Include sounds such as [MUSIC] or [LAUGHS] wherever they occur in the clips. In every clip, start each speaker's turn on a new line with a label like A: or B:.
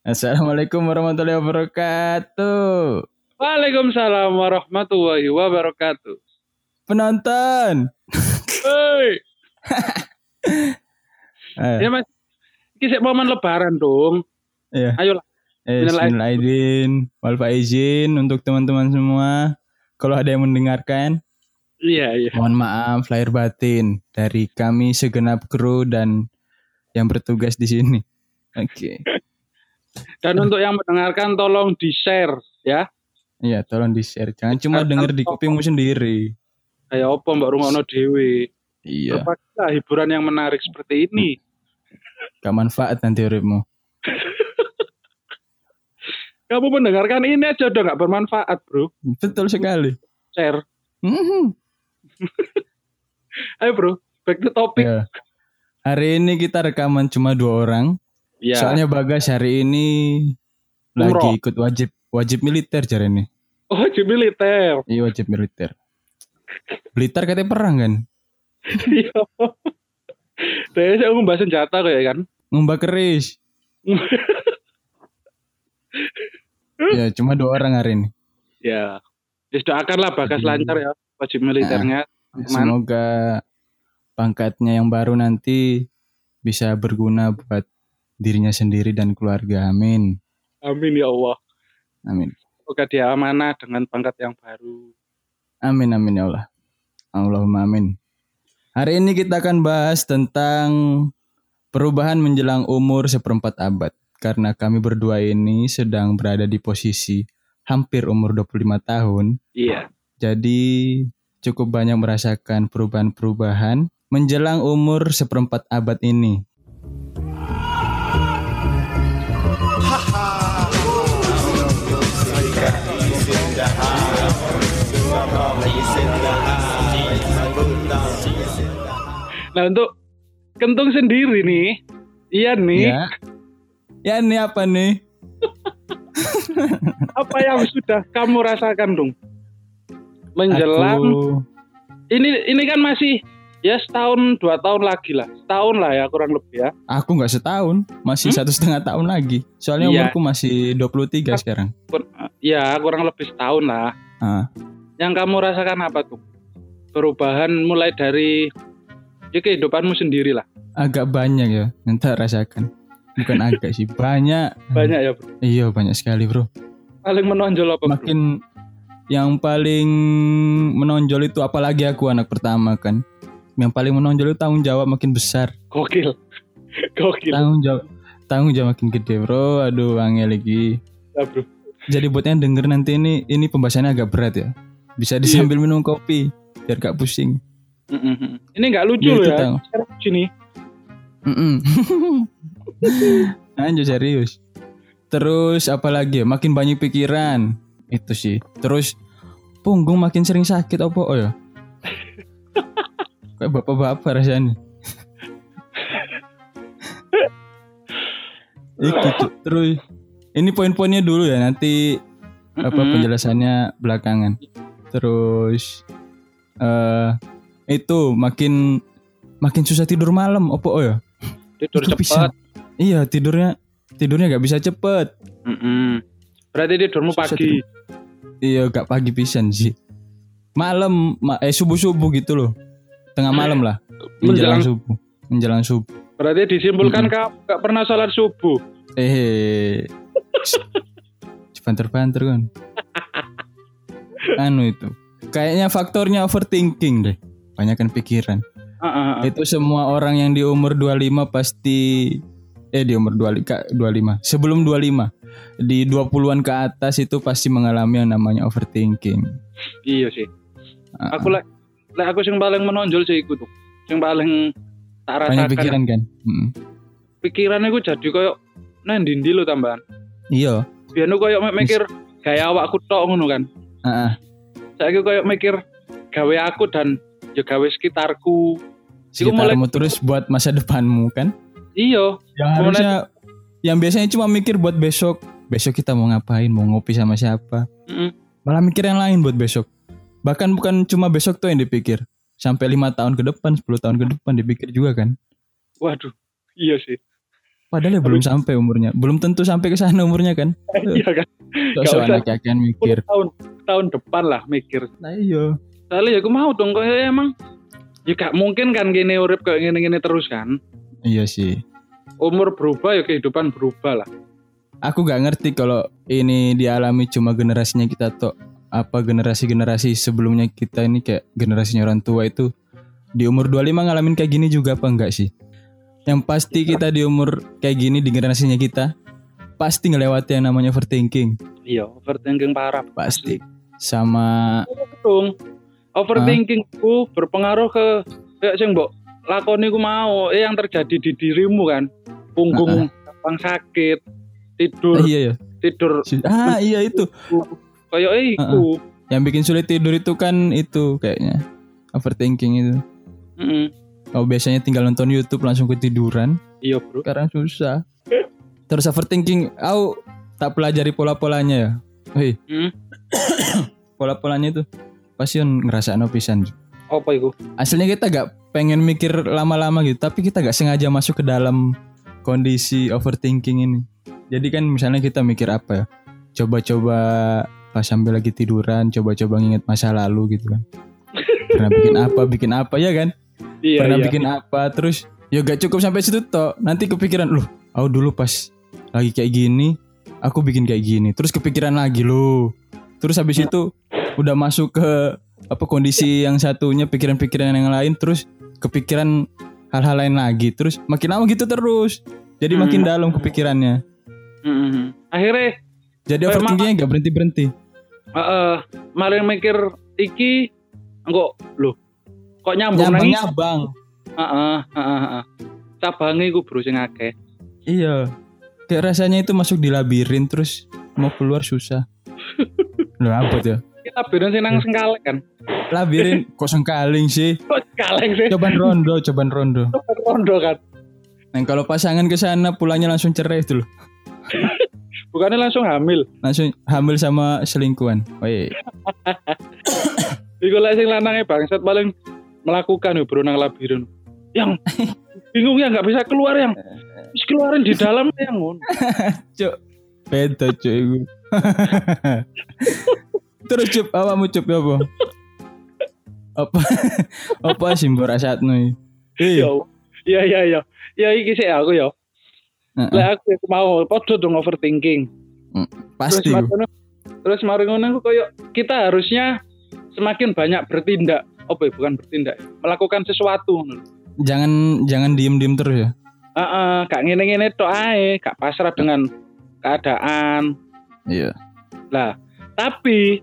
A: Assalamualaikum warahmatullahi wabarakatuh.
B: Waalaikumsalam warahmatullahi wabarakatuh.
A: Penonton.
B: Hei, [LAUGHS]
A: Eh,
B: ya mas, ini sih momen lebaran dong.
A: iya.
B: Ayolah.
A: Eh, Bismillahirrahmanirrahim. Wal faizin untuk teman-teman semua. Kalau ada yang mendengarkan,
B: Iya, iya.
A: mohon maaf lahir batin dari kami segenap kru dan yang bertugas di sini. Oke.
B: Dan untuk yang mendengarkan tolong di-share ya.
A: Iya, tolong di-share. Jangan cuma denger di kupingmu sendiri.
B: Kayak apa Mbak Rungono Dewi.
A: Iya,
B: Berbagilah hiburan yang menarik seperti ini.
A: gak manfaat nanti uripmu. [LAUGHS]
B: Kamu mendengarkan ini aja udah nggak bermanfaat, bro.
A: Betul sekali.
B: Share.
A: Mhm. [LAUGHS]
B: Ayo, bro. Back to topic.
A: Ya. Hari ini kita rekaman cuma dua orang.
B: Ya.
A: Soalnya Bagas hari ini
B: Umroh.
A: lagi ikut wajib wajib militer cari ini.
B: Oh, di militer.
A: Iya wajib militer. Blitar katanya perang kan?
B: Iya. Saya saya bahasa senjata kayak kan.
A: Ngumba keris. [LAUGHS] ya cuma dua orang hari ini.
B: Ya. Ya doakanlah bagas
A: Jadi-
B: lancar ya wajib militernya. Aman.
A: Semoga pangkatnya yang baru nanti bisa berguna buat dirinya sendiri dan keluarga. Amin.
B: Amin ya Allah.
A: Amin.
B: Semoga dia amanah dengan pangkat yang baru.
A: Amin amin ya Allah. Allahumma amin. Hari ini kita akan bahas tentang perubahan menjelang umur seperempat abad. Karena kami berdua ini sedang berada di posisi hampir umur 25 tahun.
B: Iya.
A: Jadi cukup banyak merasakan perubahan-perubahan menjelang umur seperempat abad ini.
B: Nah untuk kentung sendiri nih, iya nih,
A: Ya. Ya ini apa nih? [LAUGHS]
B: apa yang sudah kamu rasakan dong? Menjelang
A: Aku
B: ini ini kan masih ya setahun dua tahun lagi lah, setahun lah ya kurang lebih ya.
A: Aku nggak setahun, masih satu setengah tahun lagi. Soalnya
B: Iya.
A: umurku masih 23 sekarang.
B: Ya kurang lebih setahun lah.
A: Ah,
B: Yang kamu rasakan apa tuh? Perubahan mulai dari ya kehidupanmu sendiri lah.
A: agak banyak ya, nanti rasakan. Bukan [LAUGHS] agak sih, banyak.
B: Banyak ya bro.
A: Iya banyak sekali bro.
B: Paling menonjol apa bro?
A: Makin yang paling menonjol itu apalagi aku anak pertama kan. Yang paling menonjol itu tanggung jawab makin besar.
B: Gokil. [LAUGHS] Gokil.
A: Tanggung jawab tanggung jawab makin gede bro. Aduh angel lagi.
B: Ya, bro.
A: Jadi buat yang denger nanti ini ini pembahasannya agak berat ya. Bisa disambil minum kopi biar gak pusing.
B: Mm-mm. Ini nggak lucu
A: Ya,
B: ya.
A: tahu.
B: Sini.
A: Mm-mm. [LAUGHS] Anjir serius. Terus apalagi ya? Makin banyak pikiran. Itu sih. Terus punggung makin sering sakit apa oh ya? [LAUGHS] Kayak bapak-bapak rasanya. [LAUGHS] Iki terus ini poin-poinnya dulu ya nanti apa penjelasannya belakangan. Terus eh itu makin makin susah tidur malam opo oh ya?
B: Tidur
A: Itu bisa.
B: cepat.
A: Iya tidurnya tidurnya gak bisa cepet.
B: Mm-mm. Berarti tidurmu
A: Susah
B: pagi.
A: Iya gak pagi pisan sih. Malam ma- eh subuh subuh gitu loh. Tengah malam lah. Menjelang
B: Menjelang-
A: subuh. Menjelang subuh.
B: Berarti disimpulkan kamu nggak pernah sholat subuh.
A: Eh. Banter-banter kan. [LAUGHS] anu itu. Kayaknya faktornya overthinking deh. Banyakan pikiran.
B: Ah, ah.
A: Itu semua orang yang di umur 25 pasti eh di umur 25 Kak, 25. Sebelum 25 di 20-an ke atas itu pasti mengalami yang namanya overthinking.
B: Iya sih.
A: Ah,
B: Aku lah, lah aku yang paling menonjol sih iku tuh. Yang paling tak
A: banyak
B: rasakan.
A: pikiran kan. Mm.
B: Pikirannya gue jadi koyo nang ndi lo tambahan.
A: Iya.
B: Biar mek mikir gaya awakku tok ngono kan.
A: Heeh.
B: Saya koyo mikir gawe aku dan ya gawe sekitarku. Iku mulai-
A: Sekitarmu terus buat masa depanmu kan.
B: Iya,
A: Yang harusnya yang biasanya cuma mikir buat besok. Besok kita mau ngapain, mau ngopi sama siapa.
B: Mm-mm.
A: Malah mikir yang lain buat besok. Bahkan bukan cuma besok tuh yang dipikir. Sampai lima tahun ke depan, 10 tahun ke depan dipikir juga kan.
B: Waduh, iya sih.
A: Padahal ya belum sampai umurnya. Belum tentu sampai ke sana umurnya kan. [LAUGHS]
B: Iya kan.
A: Sok
B: usah.
A: anak yakin mikir.
B: 10 tahun tahun depan lah mikir.
A: Nah iya.
B: Soalnya ya aku mau dong kok emang ya gak mungkin kan gini urip kayak gini-gini terus kan.
A: Iya sih.
B: Umur berubah ya kehidupan berubah lah.
A: Aku gak ngerti kalau ini dialami cuma generasinya kita tok. Apa generasi-generasi sebelumnya kita ini kayak generasinya orang tua itu di umur 25 ngalamin kayak gini juga apa enggak sih? Yang pasti kita di umur kayak gini di generasinya kita pasti ngelewati yang namanya overthinking.
B: Iya, overthinking parah.
A: Pasti. Sama
B: Dong. Overthinking ku berpengaruh ke kayak sing mbok lakoni ku mau eh yang terjadi di dirimu kan. Punggung gampang sakit, tidur
A: Ah, iya ya.
B: tidur
A: Ah iya itu.
B: kayak eh iku.
A: Yang bikin sulit tidur itu kan itu kayaknya overthinking itu.
B: Heeh.
A: Kalau biasanya tinggal nonton YouTube langsung ketiduran,
B: Iya, Bro.
A: sekarang susah. Terus overthinking, aku tak pelajari pola-polanya ya. Hei,
B: Hmm. [COUGHS]
A: pola-polanya itu pasti on ngerasa pisan.
B: Apa iku?
A: Aslinya kita gak pengen mikir lama-lama gitu, tapi kita gak sengaja masuk ke dalam kondisi overthinking ini. Jadi kan misalnya kita mikir apa ya? Coba-coba pas sambil lagi tiduran, coba-coba nginget masa lalu gitu kan. [LAUGHS] Pernah bikin apa, bikin apa ya kan?
B: Iya,
A: pernah
B: iya.
A: bikin apa terus ya gak cukup sampai situ toh nanti kepikiran loh aku dulu pas lagi kayak gini aku bikin kayak gini terus kepikiran lagi loh terus habis itu udah masuk ke apa kondisi yang satunya pikiran-pikiran yang lain terus kepikiran hal-hal lain lagi terus makin lama gitu terus jadi
B: Hmm.
A: makin dalam kepikirannya
B: Heeh. Akhirnya
A: jadi overthinkingnya gak berhenti berhenti
B: heeh, malah mikir iki engko lho. Kok nyambung
A: nyabang
B: nang
A: nyabang
B: Heeh, heeh, heeh. Cabange iku bro sing akeh.
A: iya kayak rasanya itu masuk di labirin terus mau keluar susah [LAUGHS] Loh apa tuh
B: Kita beda sing nang sengkaleng kan.
A: labirin kok sengkaling sih
B: Kok kaleng sih?
A: cobaan rondo cobaan rondo
B: Rondo kan.
A: nah kalau pasangan ke sana pulangnya langsung cerai itu loh [LAUGHS]
B: Bukannya langsung hamil.
A: langsung hamil sama selingkuhan Woi [COUGHS]
B: Iku lek sing lanange bangsat paling melakukan yo bro nang labirin. Yang [LAUGHS] bingung ya nggak bisa keluar yang. Wis keluarin di dalam yang ngono. [LAUGHS]
A: cuk beda cuk iku. Terus cup awakmu cup ya apa apa [LAUGHS] apa sih mbok rasatno iki?
B: Ya.
A: eh
B: Ya ya ya. Iki sih aku ya. Lek aku mau podo dong overthinking.
A: pasti
B: terus mari terus mari ngono aku koyo kita harusnya semakin banyak bertindak apa ya bukan bertindak melakukan sesuatu
A: jangan jangan diem diem terus ya
B: Heeh, gak ngene-ngene tok ae, gak pasrah dengan keadaan.
A: iya
B: Lah, tapi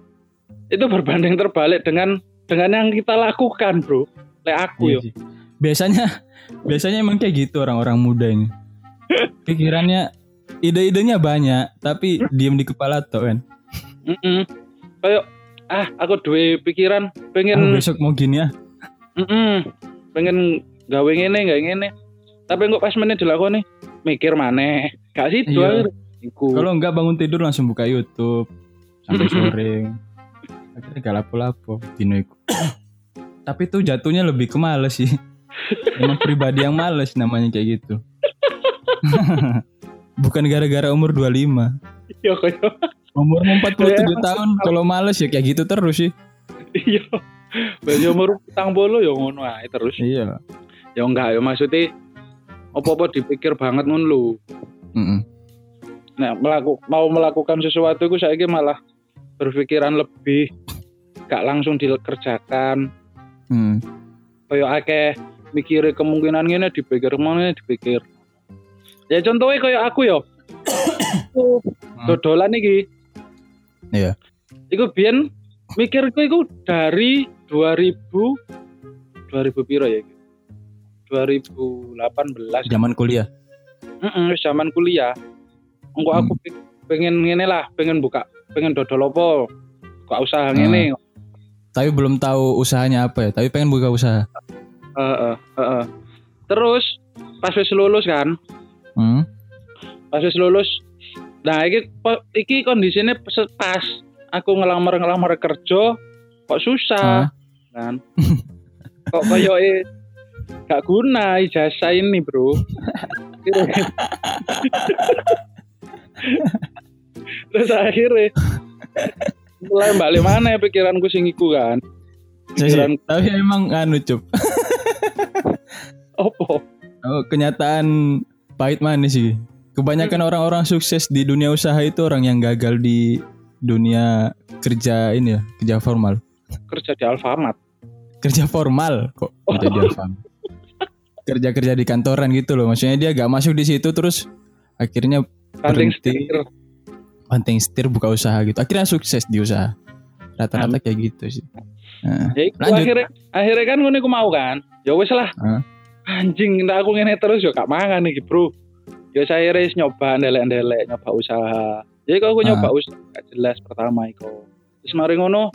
B: itu berbanding terbalik dengan dengan yang kita lakukan, Bro. Lek aku
A: Iya
B: yo.
A: sih. biasanya biasanya emang kayak gitu orang-orang muda ini [LAUGHS] pikirannya ide-idenya banyak tapi diem di kepala tuh kan
B: Heeh. Kayak ah, aku duwe pikiran
A: Ah,
B: pengen
A: besok mau gini ya
B: Heeh. pengen gawe ngene gawe ngene. Tapi kok pas menit dilakoni mikir maneh. Gak situ
A: Iya. Kalau enggak bangun tidur langsung buka YouTube sampai sore. Akhirnya gak lapo-lapo dino iku. Tapi tuh jatuhnya lebih ke males sih. Emang pribadi yang males namanya kayak gitu. [LAUGHS] Bukan gara-gara umur 25.
B: Iya koyo.
A: Umur 47
B: Ya,
A: tahun kalau males ya kayak gitu terus sih.
B: Iya. Banyak umur tang bolo ya ngono ae terus.
A: Iya.
B: Ya enggak ya maksudnya apa-apa dipikir banget ngono lho.
A: Mm-mm.
B: Nah, melaku, mau melakukan sesuatu itu saya malah berpikiran lebih gak langsung dikerjakan
A: Hmm.
B: kayak akeh mikir kemungkinan ngene dipikir mana dipikir ya contohnya kayak aku ya Aku [COUGHS] dodolan iki
A: Iya.
B: iku biyen mikirku iku dari 2000 2000 piro ya 2018
A: Zaman kuliah.
B: Heeh, wis zaman kuliah. Engko aku pe- pengen ngene lah, pengen buka, pengen dodol apa? Buka usaha ngene.
A: Tapi belum tahu usahanya apa ya. Tapi pengen buka usaha.
B: Heeh, heeh. Terus pas wis lulus kan,
A: Hmm.
B: pas wis lulus. Nah, iki iki kondisinya pas- pas aku ngelamar-ngelamar kerja kok susah
A: Ah.
B: kan. [LAUGHS] kok koyoke gak guna ijazah ini, Bro. [LAUGHS] terus akhirnya mulai balik mana ya pikiranku sing iku kan pikiran
A: Tapi emang anu cup. [LAUGHS]
B: opo
A: Oh, kenyataan pahit manis sih. Kebanyakan orang-orang sukses di dunia usaha itu orang yang gagal di dunia kerja ini ya, kerja formal.
B: kerja di Alfamart
A: Kerja formal kok kerja di Alfamart. Kerja-kerja di kantoran gitu loh. Maksudnya dia gak masuk di situ terus akhirnya
B: kanting
A: Berhenti.
B: setir
A: banting setir buka usaha gitu. Akhirnya sukses di usaha. Rata-rata kayak gitu sih. Nah,
B: ya iku
A: Lanjut.
B: akhirnya akhirnya kan ngono iku mau kan ya wes lah
A: Hah?
B: anjing ndak aku ngene terus yo gak mangan iki bro ya saya res nyoba ndelek-ndelek nyoba usaha jadi kalau aku
A: Ah.
B: nyoba usaha gak jelas pertama iku terus mari ngono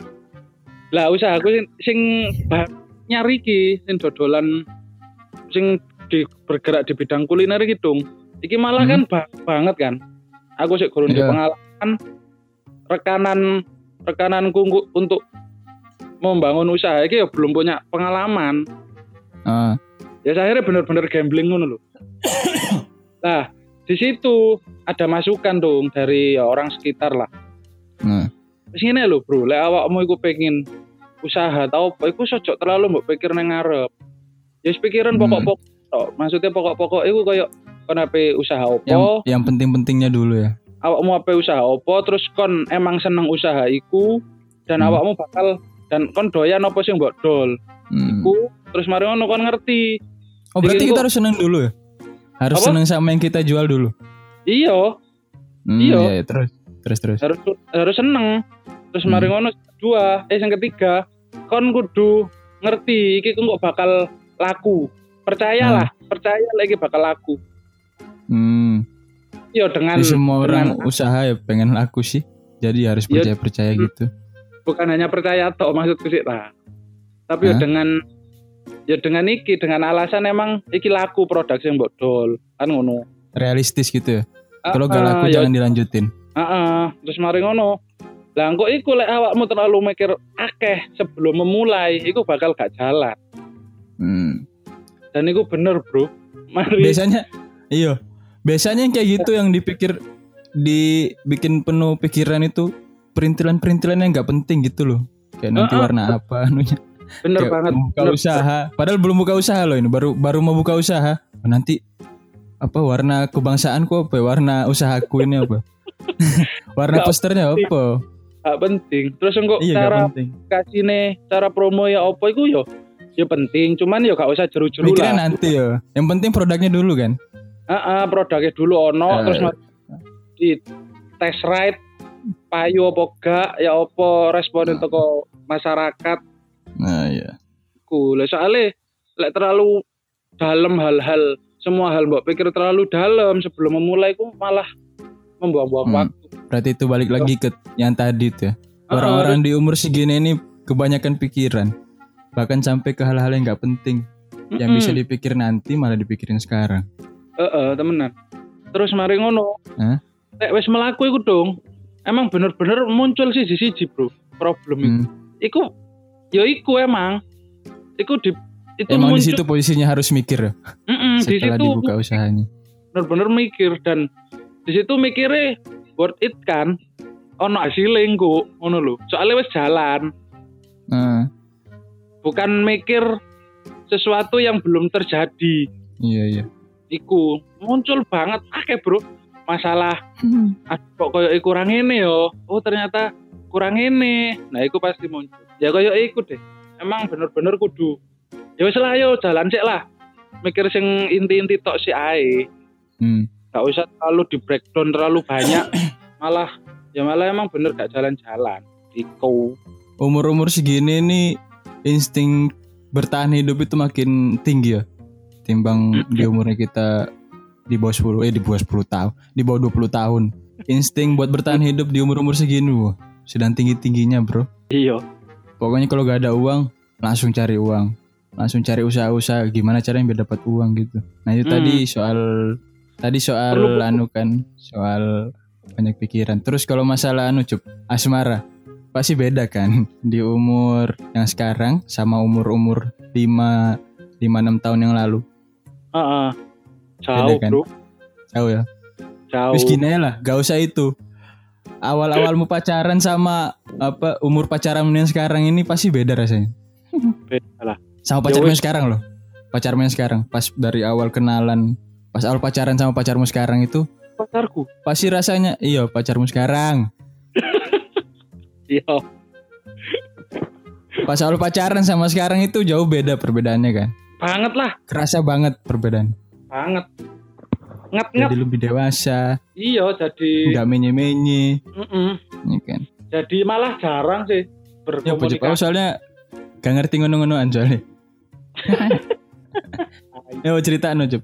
B: lah usaha aku sing, sing nyari ki sing dodolan sing di, bergerak di bidang kuliner dong iki malah
A: Hmm.
B: kan ba- banget kan aku sih kurun
A: Iya.
B: pengalaman rekanan rekananku untuk membangun usaha iki ya belum punya pengalaman.
A: Ah,
B: ya saya akhirnya bener-bener gambling ngono loh [COUGHS] nah di situ ada masukan dong dari ya, orang sekitar lah.
A: Nah,
B: Terus ngene lho bro. Lek awakmu iku pengen usaha tau apa iku sojok terlalu mbok pikir nang ngarep. Ya pikiran
A: Hmm.
B: pokok-pokok tok. maksudnya pokok-pokok iku koyo kon ape usaha
A: yang
B: opo
A: yang penting-pentingnya dulu ya.
B: awakmu ape usaha opo terus kon emang seneng usaha iku dan
A: Hmm.
B: awakmu bakal dan kon doyan apa sing mbok dol
A: Hmm.
B: iku terus mari ngono kon ngerti
A: Oh berarti
B: Bikin
A: kita harus seneng dulu ya? Harus
B: Apa?
A: seneng sama yang kita jual dulu.
B: iya
A: Hmm,
B: Iya.
A: iya, iya, terus terus terus.
B: harus harus seneng terus
A: Hmm.
B: mari ngono dua eh yang ketiga kon kudu ngerti iki kok bakal laku percayalah percaya lagi bakal laku
A: Hmm.
B: Iya dengan
A: Jadi semua orang
B: dengan-
A: usaha ya pengen laku sih. Jadi harus percaya percaya gitu.
B: bukan hanya percaya tok maksudku sih lah tapi
A: Hah?
B: dengan ya dengan iki dengan alasan emang iki laku produk yang mbok dol kan ngono
A: Realistis gitu ya. Kalau gak
B: Ah,
A: laku
B: ya,
A: jangan dilanjutin.
B: Heeh, terus mari ngono lah kok iku lek awakmu terlalu mikir akeh sebelum memulai iku bakal gak jalan
A: Hmm.
B: dan iku bener bro mari
A: Biasanya iya. Biasanya yang kayak gitu yang dipikir dibikin penuh pikiran itu perintilan-perintilan yang nggak penting gitu loh. Kayak nanti warna apa [LAUGHS] anunya.
B: bener
A: Kayak
B: banget
A: buka
B: bener.
A: usaha. Padahal belum buka usaha loh ini. Baru baru mau buka usaha. Oh, nanti apa warna kebangsaanku apa? ya? Warna usahaku ini apa? [LAUGHS] warna
B: Nggak
A: posternya apa?
B: gak penting terus engko
A: Iya
B: cara
A: penting.
B: kasine cara promo ya apa iku yo ya penting cuman ya gak usah jeru-jeru
A: Mikirnya
B: lah
A: nanti ya. Yang penting produknya dulu kan.
B: Heeh, produknya dulu ono
A: Eh.
B: terus di test ride payu apa gak ya apa responden teko masyarakat
A: Nah iya.
B: ku lah soalnya lek terlalu dalam hal-hal semua hal mbok pikir terlalu dalam sebelum memulai ku malah membuang-buang
A: Hmm.
B: waktu
A: Berarti itu balik lagi ke yang tadi tuh ya. Orang-orang di umur segini ini kebanyakan pikiran. Bahkan sampai ke hal-hal yang nggak penting. Yang
B: Mm-mm.
A: bisa dipikir nanti malah dipikirin sekarang.
B: Heeh, temenan. Terus mari ngono. Nek wis melaku iku dong. Emang bener-bener muncul sih siji, Bro. Problem iku.
A: Hmm.
B: Iku ya iku emang. Iku di itu
A: Emang di
B: muncul
A: situ posisinya harus mikir ya.
B: Mm-mm, di situ
A: dibuka usahanya.
B: bener-bener mikir dan di situ mikirnya worth it kan. Ono hasilnya engko, ngono lho. Soalnya wis jalan,
A: Nah,
B: bukan mikir sesuatu yang belum terjadi.
A: iya iya.
B: Iku muncul banget. Akeh, Bro. Masalah aduh kok koyo iku kurang ini yo? Oh ternyata kurang ini. Nah iku pasti muncul. Ya koyo iku deh. Emang bener-bener kudu. Ya wis lah yo jalan sik lah. Mikir sing inti-inti tok si ae.
A: Hmm.
B: gak usah terlalu di breakdown terlalu banyak. [COUGHS] Malah ya malah emang bener gak jalan-jalan. Iku.
A: Umur-umur segini nih insting bertahan hidup itu makin tinggi ya. Timbang di umurnya kita di bawah 10 eh di bawah 10 tahun, di bawah 20 tahun. Insting buat bertahan hidup di umur-umur segini wah, sedang tinggi-tingginya, Bro.
B: iya
A: Pokoknya kalau gak ada uang, langsung cari uang. Langsung cari usaha-usaha gimana caranya biar dapat uang gitu. Nah, itu
B: Hmm.
A: tadi soal tadi soal
B: Perlu-
A: anu kan, soal banyak pikiran. Terus kalau masalah anu cup, asmara. Pasti beda kan [LAUGHS] di umur yang sekarang sama umur-umur 5 5 6 tahun yang lalu.
B: Heeh. jauh
A: kan?
B: bro
A: Jauh ya.
B: Jauh.
A: Wis gini lah, gak usah itu. Awal-awalmu pacaran sama apa umur pacaran yang sekarang ini pasti beda rasanya.
B: Beda lah.
A: Sama
B: Ya
A: pacarmu sekarang loh. Pacarmu yang sekarang, pas dari awal kenalan, pas awal pacaran sama pacarmu sekarang itu
B: Pacarku.
A: pasti rasanya iya pacarmu sekarang. [LAUGHS]
B: Iya.
A: Pas awal pacaran sama sekarang itu jauh beda perbedaannya kan.
B: Banget lah.
A: Kerasa banget perbedaan.
B: Banget. Nget-nget.
A: Jadi lebih dewasa,
B: Iya jadi.
A: nggak menye-menye,
B: Mm-mm.
A: ya kan.
B: Jadi malah jarang sih
A: Ya
B: berkomunikasi.
A: soalnya gak ngerti ngono-ngonoan soalnya. [LAUGHS] ya mau cerita no Cep.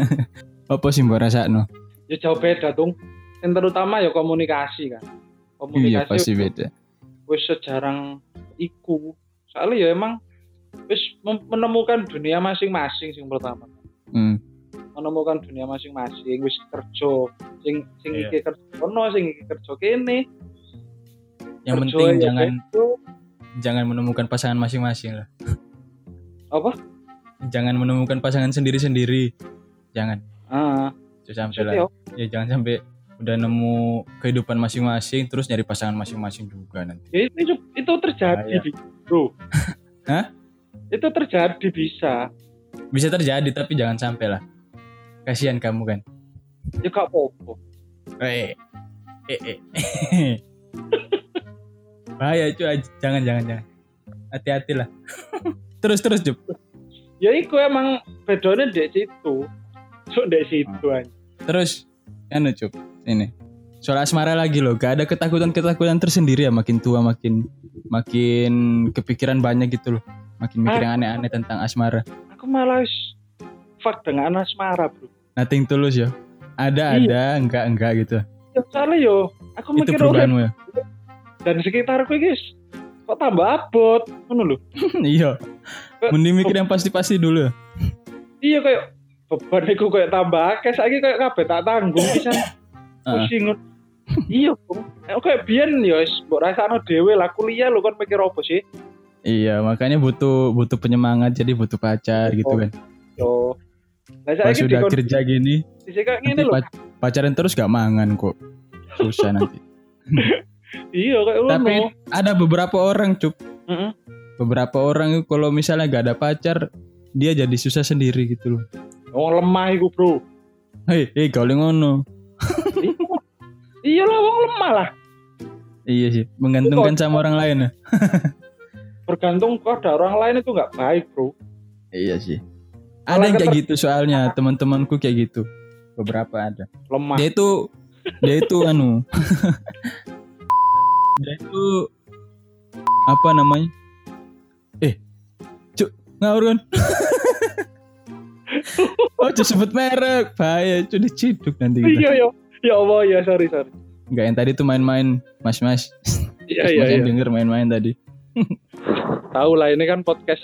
A: [LAUGHS] Apa sih mbak rasa no?
B: ya jauh beda dong. Yang terutama ya komunikasi kan.
A: Iya
B: Komunikasi
A: pasti beda.
B: wis sejarang iku. Soalnya ya emang wis menemukan dunia masing-masing sing pertama.
A: Hmm.
B: Menemukan dunia masing-masing wis kerja sing sing
A: Iya.
B: iki kerja kono sing iki kerja kene.
A: Yang
B: Kerja
A: penting
B: ya
A: jangan
B: bedo.
A: jangan menemukan pasangan masing-masing lah.
B: apa?
A: Jangan menemukan pasangan sendiri-sendiri. Jangan.
B: Ah,
A: Itu sampai lah.
B: yo,
A: Ya jangan sampai udah nemu kehidupan masing-masing terus nyari pasangan masing-masing juga nanti.
B: ya itu itu terjadi,
A: Bahaya.
B: Bi- Bro.
A: Hah?
B: Itu terjadi bisa.
A: Bisa terjadi tapi jangan sampai lah. Kasihan kamu kan.
B: Ya gak apa-apa.
A: Eh, eh, eh. [LAUGHS] Bahaya cuy, jangan jangan jangan. Hati-hati lah. [LAUGHS] terus terus Jup.
B: Ya iku emang bedanya di situ. So di situ aja.
A: Terus, anu Jup, ini. Soal asmara lagi loh, gak ada ketakutan-ketakutan tersendiri ya makin tua makin makin kepikiran banyak gitu loh. Makin mikir yang aneh-aneh tentang asmara.
B: Aku malah wis fuck dengan asmara, Bro.
A: Nothing tulus ya. Ada
B: Iya.
A: ada, enggak enggak gitu.
B: Ya soalnya yo, aku
A: Itu
B: mikir
A: perubahanmu ya.
B: dan sekitarku guys kok tambah abot ngono lho [LAUGHS]
A: iya. Mending mikir yang pasti-pasti dulu ya.
B: iya kayak beban iku kayak tambah akeh saiki kayak kabeh tak tanggung bisa pusing [COUGHS] iya Bung. Eh, kayak biyen ya wis mbok rasakno dhewe lah kuliah lho kan mikir apa sih
A: Iya, makanya butuh butuh penyemangat jadi butuh pacar gitu kan.
B: yo nah
A: Pas sudah
B: dikon
A: kerja gini, nanti pac- pacaran terus gak mangan kok. Susah nanti. [LAUGHS]
B: iya kayak
A: Tapi ada beberapa orang cuk, beberapa orang itu kalau misalnya gak ada pacar, dia jadi susah sendiri gitu loh.
B: wong lemah iku bro
A: Hei, hei kau ngono.
B: iya lah wong lemah lah
A: Iya sih, menggantungkan sama orang lain ya. [LAUGHS]
B: bergantung pada orang lain itu nggak baik bro
A: Iya sih. Ada yang kayak gitu soalnya, teman-temanku kayak gitu. Beberapa ada.
B: lemah
A: Dia itu dia itu anu. [LAUGHS] dia itu apa namanya? Eh, cuk, ngawur kan? [LAUGHS] oh, cuk sebut merek, bahaya, cuk diciduk nanti kita.
B: iya iya ya Allah ya sorry sorry
A: Enggak yang tadi tuh main-main, mas-mas.
B: iya iya iya
A: denger main-main tadi.
B: Tahu lah ini kan podcast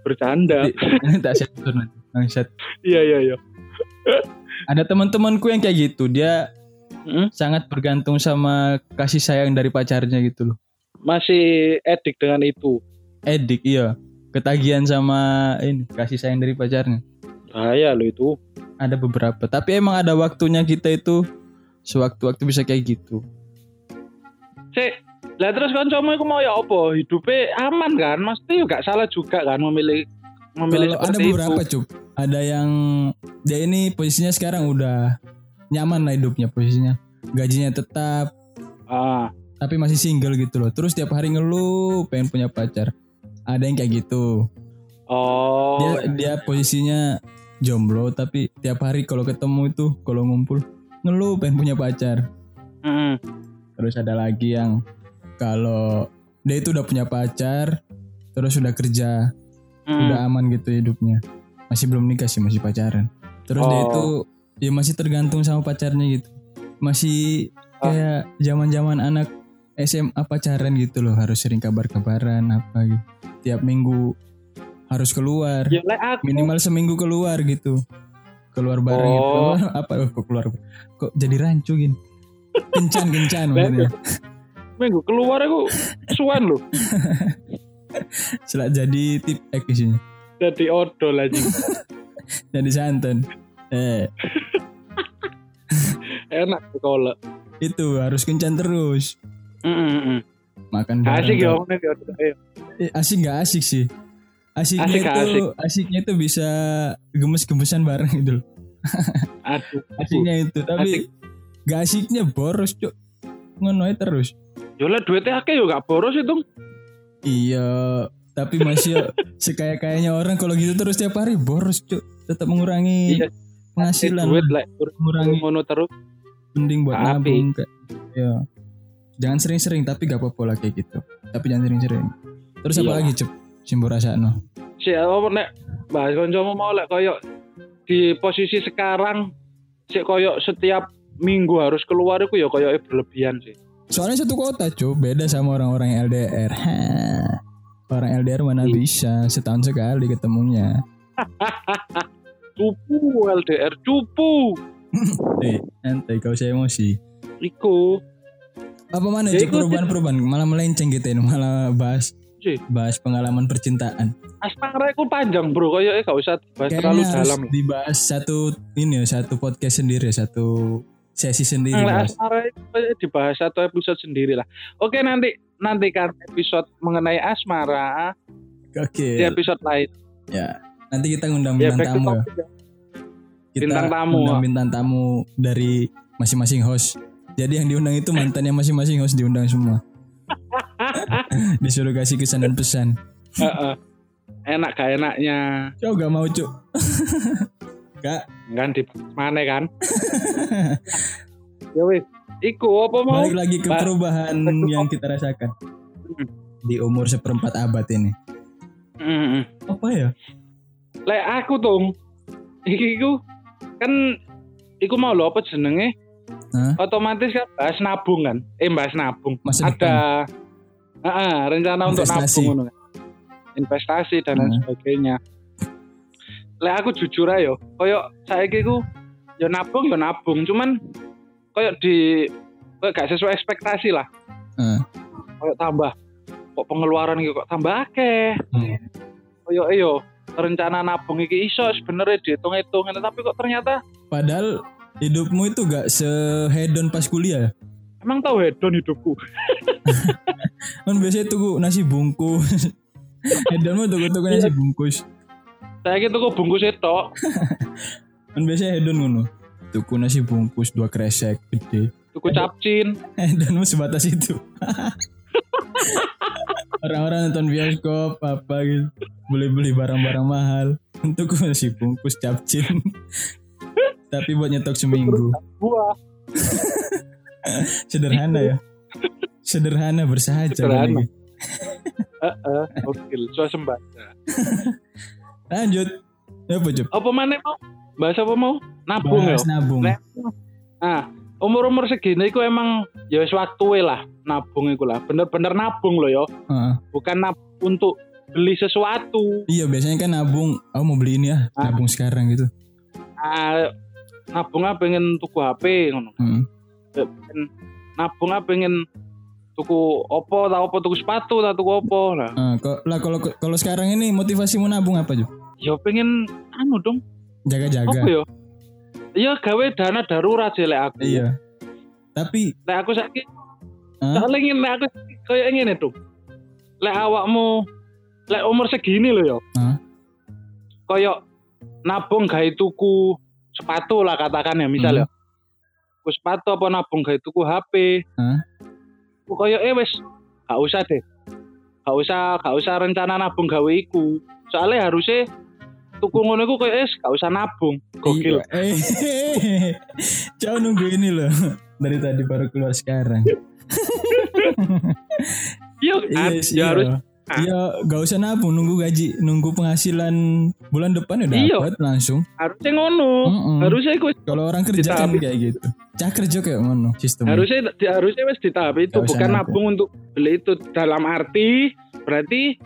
B: bercanda
A: Ini tak sensor nanti. Bangsat.
B: iya iya iya
A: Ada teman-temanku yang kayak gitu, dia
B: Hmm?
A: sangat bergantung sama kasih sayang dari pacarnya gitu loh.
B: masih edik dengan itu
A: Edik iya, ketagihan sama ini kasih sayang dari pacarnya.
B: bahaya lo itu
A: Ada beberapa, tapi emang ada waktunya kita itu sewaktu-waktu bisa kayak gitu.
B: Cek, lah terus kancamu iku mau ya apa? Hidupnya aman kan? Mesti juga salah juga kan memilih memilih
A: Kalau ada beberapa
B: itu.
A: cuk, ada yang dia ini posisinya sekarang udah nyaman lah hidupnya posisinya, gajinya tetap,
B: Ah,
A: tapi masih single gitu loh. Terus tiap hari ngeluh pengen punya pacar. Ada yang kayak gitu.
B: oh,
A: dia dia posisinya jomblo tapi tiap hari kalau ketemu itu kalau ngumpul ngeluh pengen punya pacar
B: Mm,
A: terus ada lagi yang kalau dia itu udah punya pacar terus udah kerja
B: mm.
A: udah aman gitu hidupnya. Masih belum nikah sih masih pacaran. Terus dia
B: Oh.
A: itu ya masih tergantung sama pacarnya gitu. Masih kayak zaman zaman anak SMA pacaran gitu loh harus sering kabar-kabaran apa gitu. Tiap minggu harus keluar.
B: Ya
A: minimal seminggu keluar gitu. Keluar bareng
B: Oh.
A: itu [LAUGHS] apa kok keluar? Kok jadi rancu gini kencan kencan maksudnya
B: minggu keluar aku suan lo. [LAUGHS]
A: selak jadi tip ek isinya
B: Jadi odol aja. [LAUGHS]
A: jadi santan eh [LAUGHS]
B: Enak kalau.
A: Itu harus kencan terus.
B: Mm -mm -mm.
A: Makan
B: Asik ya.
A: Eh, asik nggak asik sih? Asiknya
B: Asik,
A: itu
B: asik.
A: asiknya itu bisa gemes-gemesan bareng gitu loh.
B: Aduh.
A: Asiknya itu tapi
B: Asik.
A: Gak asiknya boros cuk ngono terus
B: Yolah duitnya akeh yo gak boros itu.
A: iya tapi masih ya [LAUGHS] sekaya kayaknya orang kalau gitu terus tiap hari boros cuk tetap mengurangi
B: Iya.
A: penghasilan
B: duit lah.
A: mengurangi
B: Ngono terus.
A: mending buat
B: Tapi-
A: nabung kayak ya jangan sering-sering tapi gak apa-apa lah kayak gitu tapi jangan sering-sering terus apa
B: Iya.
A: lagi cuk simbo rasakno
B: Si apa nek bahas kancamu mau lek koyo di posisi sekarang sik koyo setiap minggu harus keluar itu ya koyo berlebihan sih.
A: soalnya satu kota cuk beda sama orang-orang LDR Hah. orang LDR mana
B: Iya.
A: bisa setahun sekali ketemunya [LAUGHS]
B: Cupu LDR cupu. [LAUGHS]
A: eh nanti kau saya emosi
B: Iku.
A: apa mana
B: Ya,
A: perubahan-perubahan malah melenceng gitu ini malah bahas
B: Cih.
A: bahas pengalaman percintaan
B: Asmara itu panjang bro, koyo gak usah bahas terlalu
A: Kayaknya harus
B: dalam.
A: dibahas satu ini ya satu podcast sendiri satu sesi sendiri
B: Nah,
A: bahas.
B: asmara itu kayak dibahas satu episode sendiri lah. Oke nanti nantikan episode mengenai asmara
A: oke
B: di episode lain.
A: ya nanti kita ngundang
B: Ya
A: bintang tamu ya
B: ya.
A: kita
B: Bintang tamu,
A: undang bintang tamu dari masing-masing host jadi yang diundang itu mantannya masing-masing host diundang semua [LAUGHS] disuruh kasih kesan dan pesan.
B: Enak gak enaknya
A: Cok gak mau cuk [LAUGHS] Gak
B: kan di mana kan? [LAUGHS] ya wis, iku apa mau?
A: Balik lagi ke
B: Ba-
A: perubahan yang kita rasakan Di umur seperempat abad ini
B: Mm-mm.
A: Apa ya?
B: Lek aku tuh, iki iku kan iku mau lo apa jenenge?
A: Hah?
B: Otomatis kan bahas nabung kan? Eh bahas nabung.
A: Masa
B: Ada Heeh, rencana untuk
A: Investasi.
B: nabung ngono kan. Investasi dan lain
A: Hmm.
B: sebagainya. Lek aku jujur ayo, koyo saiki ku ya nabung ya nabung, cuman koyo di koyo gak sesuai ekspektasi lah.
A: Heeh.
B: Koyo tambah kok pengeluaran iki kok tambah akeh.
A: Hmm.
B: Koyo iyo rencana nabung iki iso sebenarnya dihitung-hitung tapi kok ternyata
A: Padahal hidupmu itu gak sehedon pas kuliah.
B: emang tahu hedon hidupku. [LAUGHS]
A: Kan biasanya tuh nasi bungkus. [LAUGHS] Hedonmu tuh tuh nasi bungkus.
B: Saya gitu kok bungkus itu. [LAUGHS]
A: Kan biasanya hedon ngono. Tuku nasi bungkus dua kresek gede.
B: Tuku capcin.
A: Hedonmu sebatas itu. [LAUGHS] Orang-orang nonton bioskop apa gitu. Beli-beli barang-barang mahal. [LAUGHS] Untuk nasi bungkus capcin. Tapi buat nyetok seminggu.
B: Buah.
A: Sederhana ya. Sederhana bersahaja.
B: Sederhana. Heeh, oke, swasembada.
A: Lanjut. Ya apa Cuk?
B: Apa mana mau? Bahas apa mau? Nabung ya.
A: Nabung.
B: Nah, umur-umur segini iku emang ya wis waktu lah nabung iku lah. Bener-bener nabung loh ya.
A: Heeh.
B: Bukan nabung untuk beli sesuatu.
A: Iya biasanya kan nabung, aku mau beli ini ya,
B: Ah.
A: nabung sekarang gitu.
B: Ah, nabung ah pengen tuku HP ngono.
A: Hmm.
B: Pengen- Nabung ah pengen tuku opo ta opo tuku sepatu ta tuku opo lah.
A: Ah, kok lah kalau kalau sekarang ini motivasimu nabung apa Ju?
B: Ya pengen anu dong.
A: Jaga-jaga.
B: Apa ya? Iya gawe dana darurat sih lek aku.
A: Iya. Tapi
B: Lek aku sakit soalnya ingin lek aku kayak ngene tuh. Lek awakmu lek umur segini loh ya.
A: Hah?
B: Kayak nabung gawe tuku sepatu lah katakan ya misal
A: Hmm.
B: Tuku sepatu apa nabung gawe tuku HP.
A: Hah?
B: Kayak eh wis gak usah deh. Gak usah gak usah rencana nabung gawe iku. Soalnya harusnya tuku ngono iku kayak es gak usah nabung. Gokil.
A: Iya. Eh, [LAUGHS] Jauh nunggu ini loh. Dari tadi baru keluar sekarang. [LAUGHS]
B: Iya kan?
A: Iya, sih,
B: ya harus
A: Iya, gak usah nabung, nunggu gaji, nunggu penghasilan bulan depan ya
B: Iya.
A: dapat langsung.
B: harusnya ngono.
A: Mm-mm.
B: Harusnya iku
A: Kalau orang kerja kan kayak gitu. Cah kerja kayak ngono sistemnya.
B: harusnya di- harusnya wes di tahap itu bukan
A: nabung.
B: nabung untuk beli itu dalam arti berarti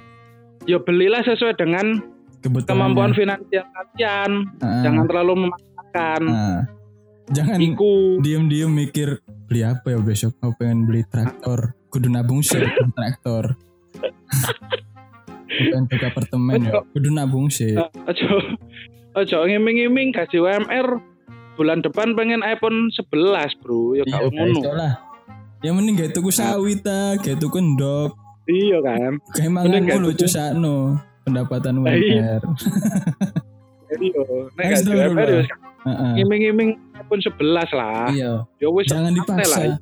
B: ya belilah sesuai dengan
A: Kebetulan.
B: kemampuan finansial kalian
A: Ah,
B: jangan terlalu memaksakan
A: ah. Jangan
B: iku
A: diem-diem mikir beli apa ya besok. Aku pengen beli traktor. Kudu nabung sih [LAUGHS] traktor. [LAUGHS] Bukan untuk apartemen ya. Kudu nabung sih.
B: ojo ojo ngiming-ngiming gaji UMR bulan depan pengen iPhone 11 bro ya
A: Iya,
B: gak ngono.
A: Yang mending gak tuku sawit ta, gak tuku ndok.
B: iya kan
A: Kayak mangan
B: tuku-
A: cusakno pendapatan
B: Lah.
A: UMR. Wes
B: gak
A: dulu,
B: UMR ya.
A: Heeh.
B: ngiming-ngiming iPhone 11 lah
A: Iya,
B: ya wis
A: jangan dipaksa.
B: lah.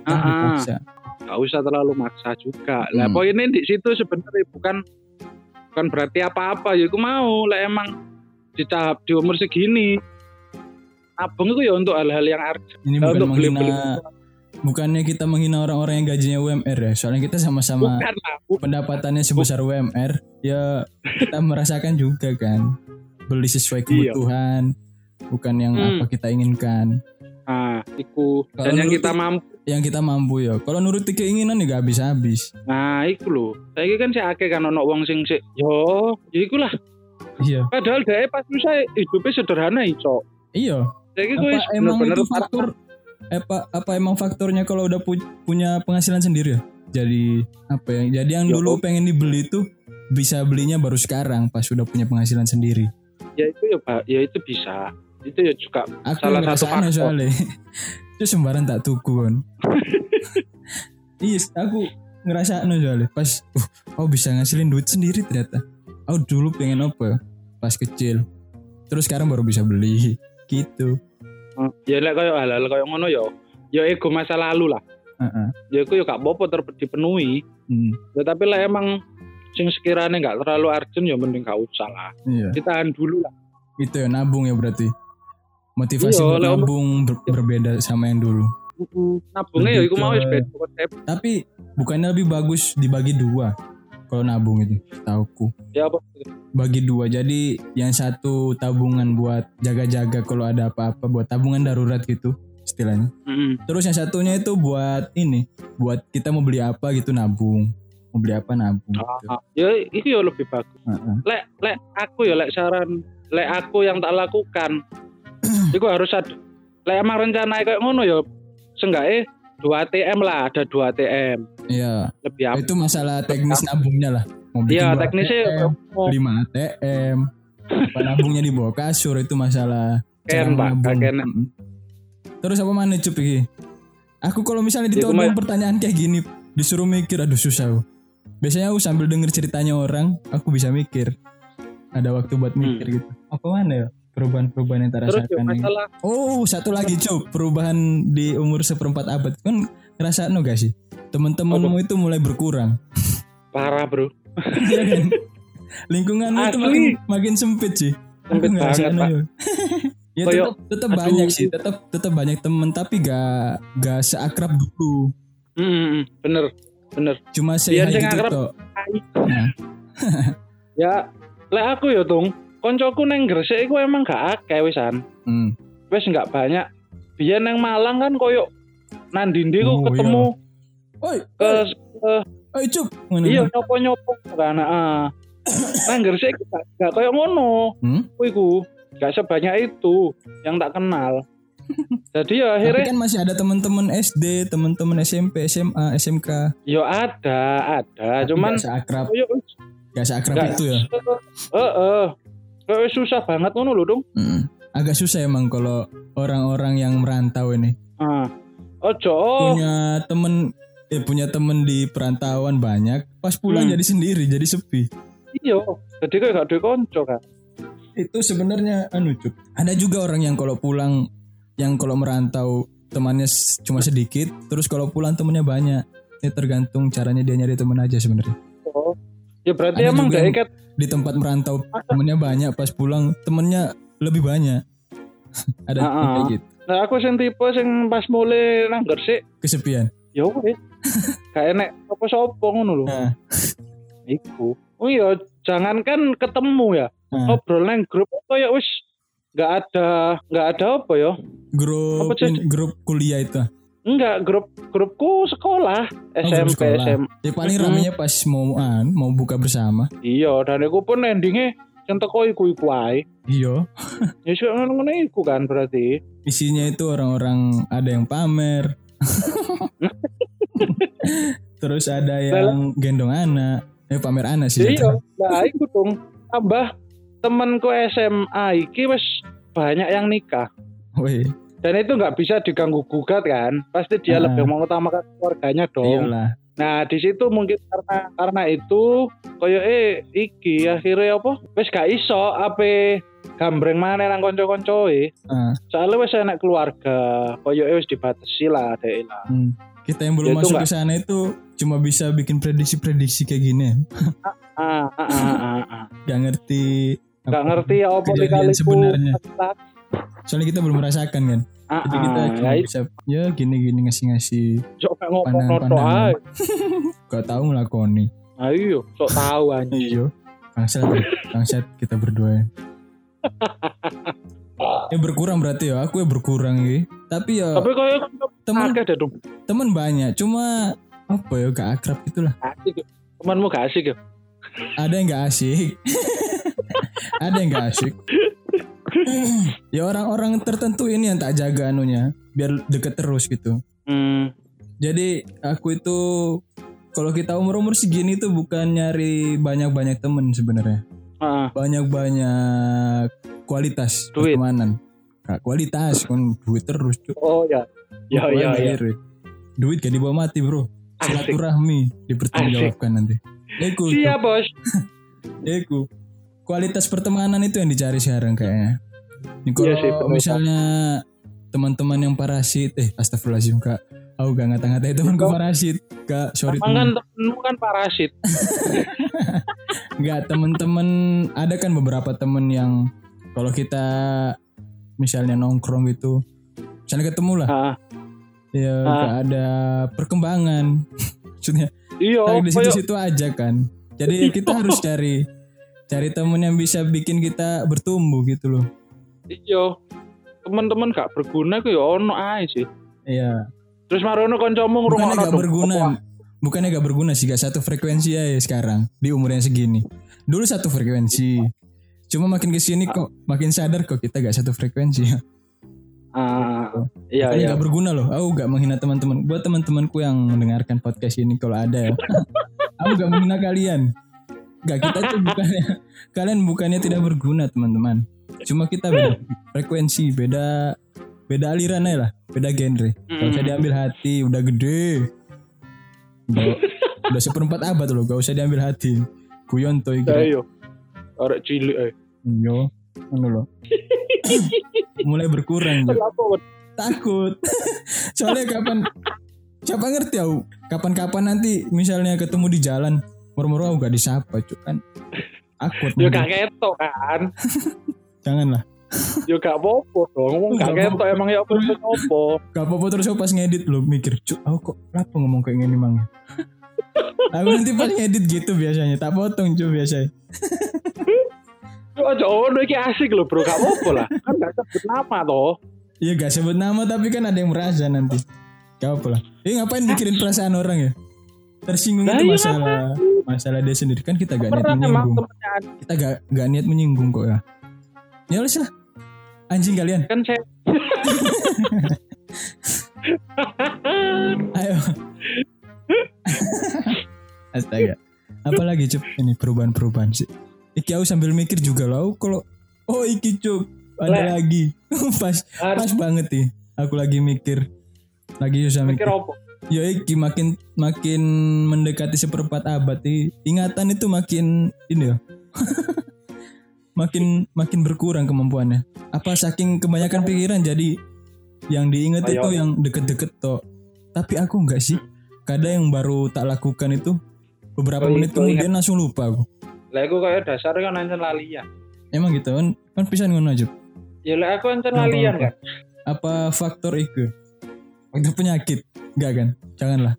A: Dipaksa.
B: gak usah terlalu maksa juga lah
A: Hmm.
B: poinnya di situ sebenarnya bukan bukan berarti apa-apa ya aku mau lah emang di tahap di umur segini abang itu ya untuk hal-hal yang urgent
A: Ini
B: Nah,
A: bukan
B: untuk beli-beli
A: menghina bukannya kita menghina orang-orang yang gajinya UMR ya. Soalnya kita sama-sama pendapatannya sebesar UMR, ya kita merasakan juga kan. Beli sesuai
B: Iya.
A: kebutuhan, bukan yang
B: Hmm.
A: apa kita inginkan.
B: nah iku
A: Kalau
B: dan yang kita mampu
A: Yang kita mampu ya. Kalau nuruti keinginan ya gak habis-habis.
B: nah iku loh saya kan si akeh kan ono wong sing sik yo ya iku lah
A: Iya.
B: padahal dia pas susah hidupnya sederhana iso
A: Iya.
B: saya gue
A: emang
B: bener-bener
A: itu faktor apa apa emang faktornya kalau udah pu- punya penghasilan sendiri ya? Jadi apa ya? Jadi yang
B: Ya,
A: dulu pengen dibeli itu bisa belinya baru sekarang pas udah punya penghasilan sendiri.
B: ya itu ya pak ya itu bisa itu ya juga
A: Aku
B: Salah satu faktor.
A: soalnya. [LAUGHS] itu sembarang tak tuku kan. [LAUGHS] iya, aku ngerasa soalnya pas uh, oh bisa ngasilin duit sendiri ternyata. Oh dulu pengen apa ya? Pas kecil. Terus sekarang baru bisa beli gitu.
B: Ya lek kayak hal-hal kayak ngono ya ya ego masa lalu lah
A: Heeh.
B: ya itu ya gak apa-apa ter- dipenuhi
A: Hmm,
B: ya tapi lah emang sing sekiranya nggak terlalu urgent ya mending gak usah lah
A: iya.
B: ditahan dulu lah
A: Itu ya nabung ya berarti. Motivasi
B: Iya,
A: nabung ber- berbeda sama yang dulu.
B: nabungnya ya iku mau konsep
A: Tapi bukannya lebih bagus dibagi dua kalau nabung itu, tauku.
B: ya apa
A: Bagi dua, jadi yang satu tabungan buat jaga-jaga kalau ada apa-apa, buat tabungan darurat gitu istilahnya.
B: Mm-mm.
A: Terus yang satunya itu buat ini, buat kita mau beli apa gitu nabung. Mau beli apa nabung. Gitu.
B: Ah, ya itu ya lebih bagus
A: Heeh.
B: lek lek aku ya lek saran lek aku yang tak lakukan [CLEARS THROAT] itu harus ada lek emang rencana kayak ngono ya seenggaknya dua ATM lah ada dua ATM
A: Iya,
B: lebih apa
A: itu masalah teknis nabungnya lah. Mau
B: Iya teknisnya
A: ATM, lima ATM, nabungnya di bawah kasur itu masalah
B: Ken, Pak.
A: Terus apa mana cup iki? Aku kalau misalnya
B: Ya,
A: ditodong
B: cuma-
A: pertanyaan kayak gini disuruh mikir aduh susah. aku. Biasanya aku sambil denger ceritanya orang, aku bisa mikir. Ada waktu buat mikir gitu. Apa mana ya? Perubahan-perubahan yang
B: Hmm. terus ya
A: ini.
B: masalah
A: Oh, satu lagi cup, perubahan di umur seperempat abad. Kan ngerasa no gak sih? Teman-temanmu itu mulai berkurang.
B: parah bro
A: Iya kan? Lingkunganmu itu makin makin sempit sih.
B: Sempit banget, Pak. [LAUGHS]
A: ya tetap tetap banyak sih, tetap tetap banyak temen tapi gak gak seakrab dulu.
B: Hmm, bener bener
A: Cuma
B: sing
A: gitu
B: akrab.
A: Nah,
B: ya lek aku ya tung koncoku neng gresik iku emang gak akeh wisan
A: hmm.
B: wis nggak banyak biyen neng Malang kan koyo nandindi ku
A: Oh,
B: ketemu
A: Oi,
B: ke
A: oi, oi. Ngono,
B: iya
A: Bang.
B: nyopo nyopo kan ah [COUGHS] nang gresik gak, gak koyo ngono
A: Hmm?
B: Ku iku gak sebanyak itu yang tak kenal [LAUGHS] jadi ya
A: Tapi
B: akhirnya
A: kan masih ada teman-teman SD, teman-teman SMP, SMA, SMK.
B: yo ada ada
A: Tapi
B: cuman
A: gak seakrab,
B: wis
A: gak seakrab
B: gak
A: itu ya.
B: heeh koyo wis susah banget ngono lho dong
A: Hmm. Agak susah emang kalau orang-orang yang merantau ini.
B: ah ojo
A: punya temen eh punya temen di perantauan banyak pas pulang
B: Hmm.
A: jadi sendiri jadi sepi
B: iya jadi kayak gak duwe konco kan
A: itu sebenarnya anu cuk ada juga orang yang kalau pulang yang kalau merantau temannya cuma sedikit terus kalau pulang temennya banyak ini tergantung caranya dia nyari temen aja sebenarnya
B: oh. Ya berarti
A: Ada
B: emang gak ikat
A: di tempat merantau. Temennya banyak pas pulang temennya lebih banyak. [LAUGHS] Ada
B: ah.
A: kayak gitu.
B: Nah aku sing tipe sing pas mulai nang gresik
A: kesepian?
B: ya wis. [LAUGHS] Gak enek apa-apa ngono lho.
A: Nah,
B: iku. Oh iya jangankan ketemu ya.
A: Nah.
B: ngobrol nang grup apa ya wis. Nggak ada nggak ada apa ya.
A: Grup
B: Apa,
A: grup kuliah itu
B: enggak grup grupku sekolah
A: Oh,
B: SMP
A: sekolah.
B: SM
A: ya paling ramenya pas mau an mau buka bersama.
B: Iya dan aku pun endingnya yang teko iku iku ae.
A: Iya. [LAUGHS]
B: Ya sih ngono iku kan berarti.
A: Isinya itu orang-orang ada yang pamer. [LAUGHS] Terus ada yang gendong anak. Eh pamer anak sih
B: iya lah iku dong. Tambah temanku SMA iki wis banyak yang nikah.
A: Woi,
B: Dan itu nggak bisa diganggu gugat kan? Pasti dia
A: Ah.
B: lebih mengutamakan keluarganya dong.
A: iyalah.
B: Nah di situ mungkin karena karena itu koyo eh iki akhirnya apa? Wes gak iso apa gambreng mana nang konco-koncoe.
A: Ah,
B: Soalnya wes enak keluarga, koyo eh wes dibatasi lah deh lah.
A: hmm. Kita yang belum
B: Ya,
A: masuk ke sana itu cuma bisa bikin prediksi-prediksi kayak gini.
B: Ah, ah, ah, ah, ah.
A: Gak ngerti.
B: Gak ngerti ya apa dikaliku.
A: sebenarnya. Soalnya kita belum merasakan kan.
B: Ah,
A: Jadi kita
B: ah,
A: cuma
B: ya
A: bisa ya gini-gini ngasih-ngasih
B: sok kayak ngomong noto
A: pandangan-pandangan.
B: ae. [LAUGHS]
A: Gak tahu ngelakoni.
B: Ayo, sok tahu anjing.
A: Iya. Bangsat, bangsat kita berdua. ya. Ya berkurang berarti ya, aku ya berkurang ya. Tapi ya
B: Tapi koyo
A: teman teman banyak, cuma apa ya gak akrab gitulah.
B: Asik. Temanmu gak asik ya?
A: Ada yang gak asik. [LAUGHS] Ada yang gak asik. [CLEARS THROAT] ya orang-orang tertentu ini yang tak jaga anunya, biar deket terus gitu.
B: Hmm.
A: Jadi aku itu kalau kita umur-umur segini tuh bukan nyari banyak-banyak temen sebenarnya.
B: Ah,
A: banyak-banyak kualitas
B: Duit.
A: pertemanan. Gak kualitas kan duit terus Cuk.
B: oh ya. Ya ya ya.
A: Duit gak dibawa mati bro. Silaturahmi dipertanggungjawabkan nanti. Cuk.
B: Siap, Bos. [LAUGHS]
A: Eku. Kualitas pertemanan itu yang dicari sekarang kayaknya. Ini kalau
B: Iya sih, bener.
A: misalnya teman-teman yang parasit, eh astagfirullahaladzim kak, aku gak ngata-ngatain temanku
B: Kok?
A: parasit, kak sorry
B: kan
A: teman.
B: temenmu kan parasit. [LAUGHS]
A: Enggak temen-temen ada kan beberapa temen yang kalau kita misalnya nongkrong gitu, misalnya ketemu lah,
B: Ah,
A: ya
B: Ah.
A: gak ada perkembangan. [LAUGHS] Maksudnya
B: iya,
A: di situ-situ aja kan. Jadi kita harus [LAUGHS] cari cari temen yang bisa bikin kita bertumbuh gitu loh.
B: Iya. Teman-teman gak berguna ku ya ono ae sih.
A: Iya.
B: Terus marono kancamu ngrungokno
A: gak
B: dong.
A: berguna,
B: Apa?
A: bukannya gak berguna sih, gak satu frekuensi aja sekarang di umur yang segini. Dulu satu frekuensi, cuma makin ke sini kok makin sadar kok kita gak satu frekuensi.
B: Ah, iya
A: Makanya
B: iya.
A: gak berguna loh. Aku gak menghina teman-teman. Buat teman-temanku yang mendengarkan podcast ini kalau ada ya. [LAUGHS] aku gak menghina kalian. Gak kita tuh bukannya kalian bukannya tidak berguna teman-teman. Cuma kita beda frekuensi, beda beda aliran aja lah, beda genre. Gak usah diambil hati, udah gede. Udah, [LAUGHS] udah seperempat abad loh, gak usah diambil hati. Kuyon
B: Ya
A: iki.
B: iya. Arek cilik eh.
A: Yo, ngono loh. [LAUGHS] Mulai berkurang.
B: Wed?
A: takut [LAUGHS] soalnya kapan siapa ngerti aku kapan-kapan nanti misalnya ketemu di jalan murmur aku gak disapa cuk kan akut
B: Ya gak ketok kan.
A: Janganlah.
B: Ya gak apa-apa dong. Wong gak ketok emang ya apa-apa.
A: gak apa-apa terus aku pas ngedit lo mikir cuk aku kok kenapa ngomong kayak gini mang [LAUGHS] aku nanti pas ngedit gitu biasanya tak potong cuk biasanya.
B: Yo aja ono iki asik lho, Bro. Gak apa-apa lah. Kan gak sebut nama toh.
A: iya gak sebut nama tapi kan ada yang merasa nanti. Gak apa lah. Eh ngapain mikirin perasaan orang ya? Tersinggung
B: Lah
A: itu
B: iya,
A: masalah masalah dia sendiri. Kan kita gak niat menyinggung. kita gak, gak niat menyinggung kok ya ya wes lah. Anjing kalian.
B: Kan saya [LAUGHS]
A: ayo. [LAUGHS] Astaga. Apalagi cup ini perubahan-perubahan sih. Iki aku sambil mikir juga lah kalau oh iki cup ada
B: Lek.
A: lagi. [LAUGHS] Pas pas banget nih. Aku lagi mikir. Lagi susah
B: mikir
A: mikir.
B: apa?
A: ya iki makin makin mendekati seperempat abad nih. Ingatan itu makin ini ya makin makin berkurang kemampuannya. Apa saking kebanyakan pikiran jadi yang diingat
B: Ayo.
A: itu yang deket-deket toh. Tapi aku enggak sih. Kadang yang baru tak lakukan itu beberapa
B: Oh,
A: menit kemudian langsung lupa aku.
B: Lah aku kayak dasar kan ancen lalian.
A: emang gitu kan kan pisan ngono aja.
B: Ya lah aku ancen lalian kan.
A: apa faktor itu faktor penyakit. Enggak kan? Janganlah.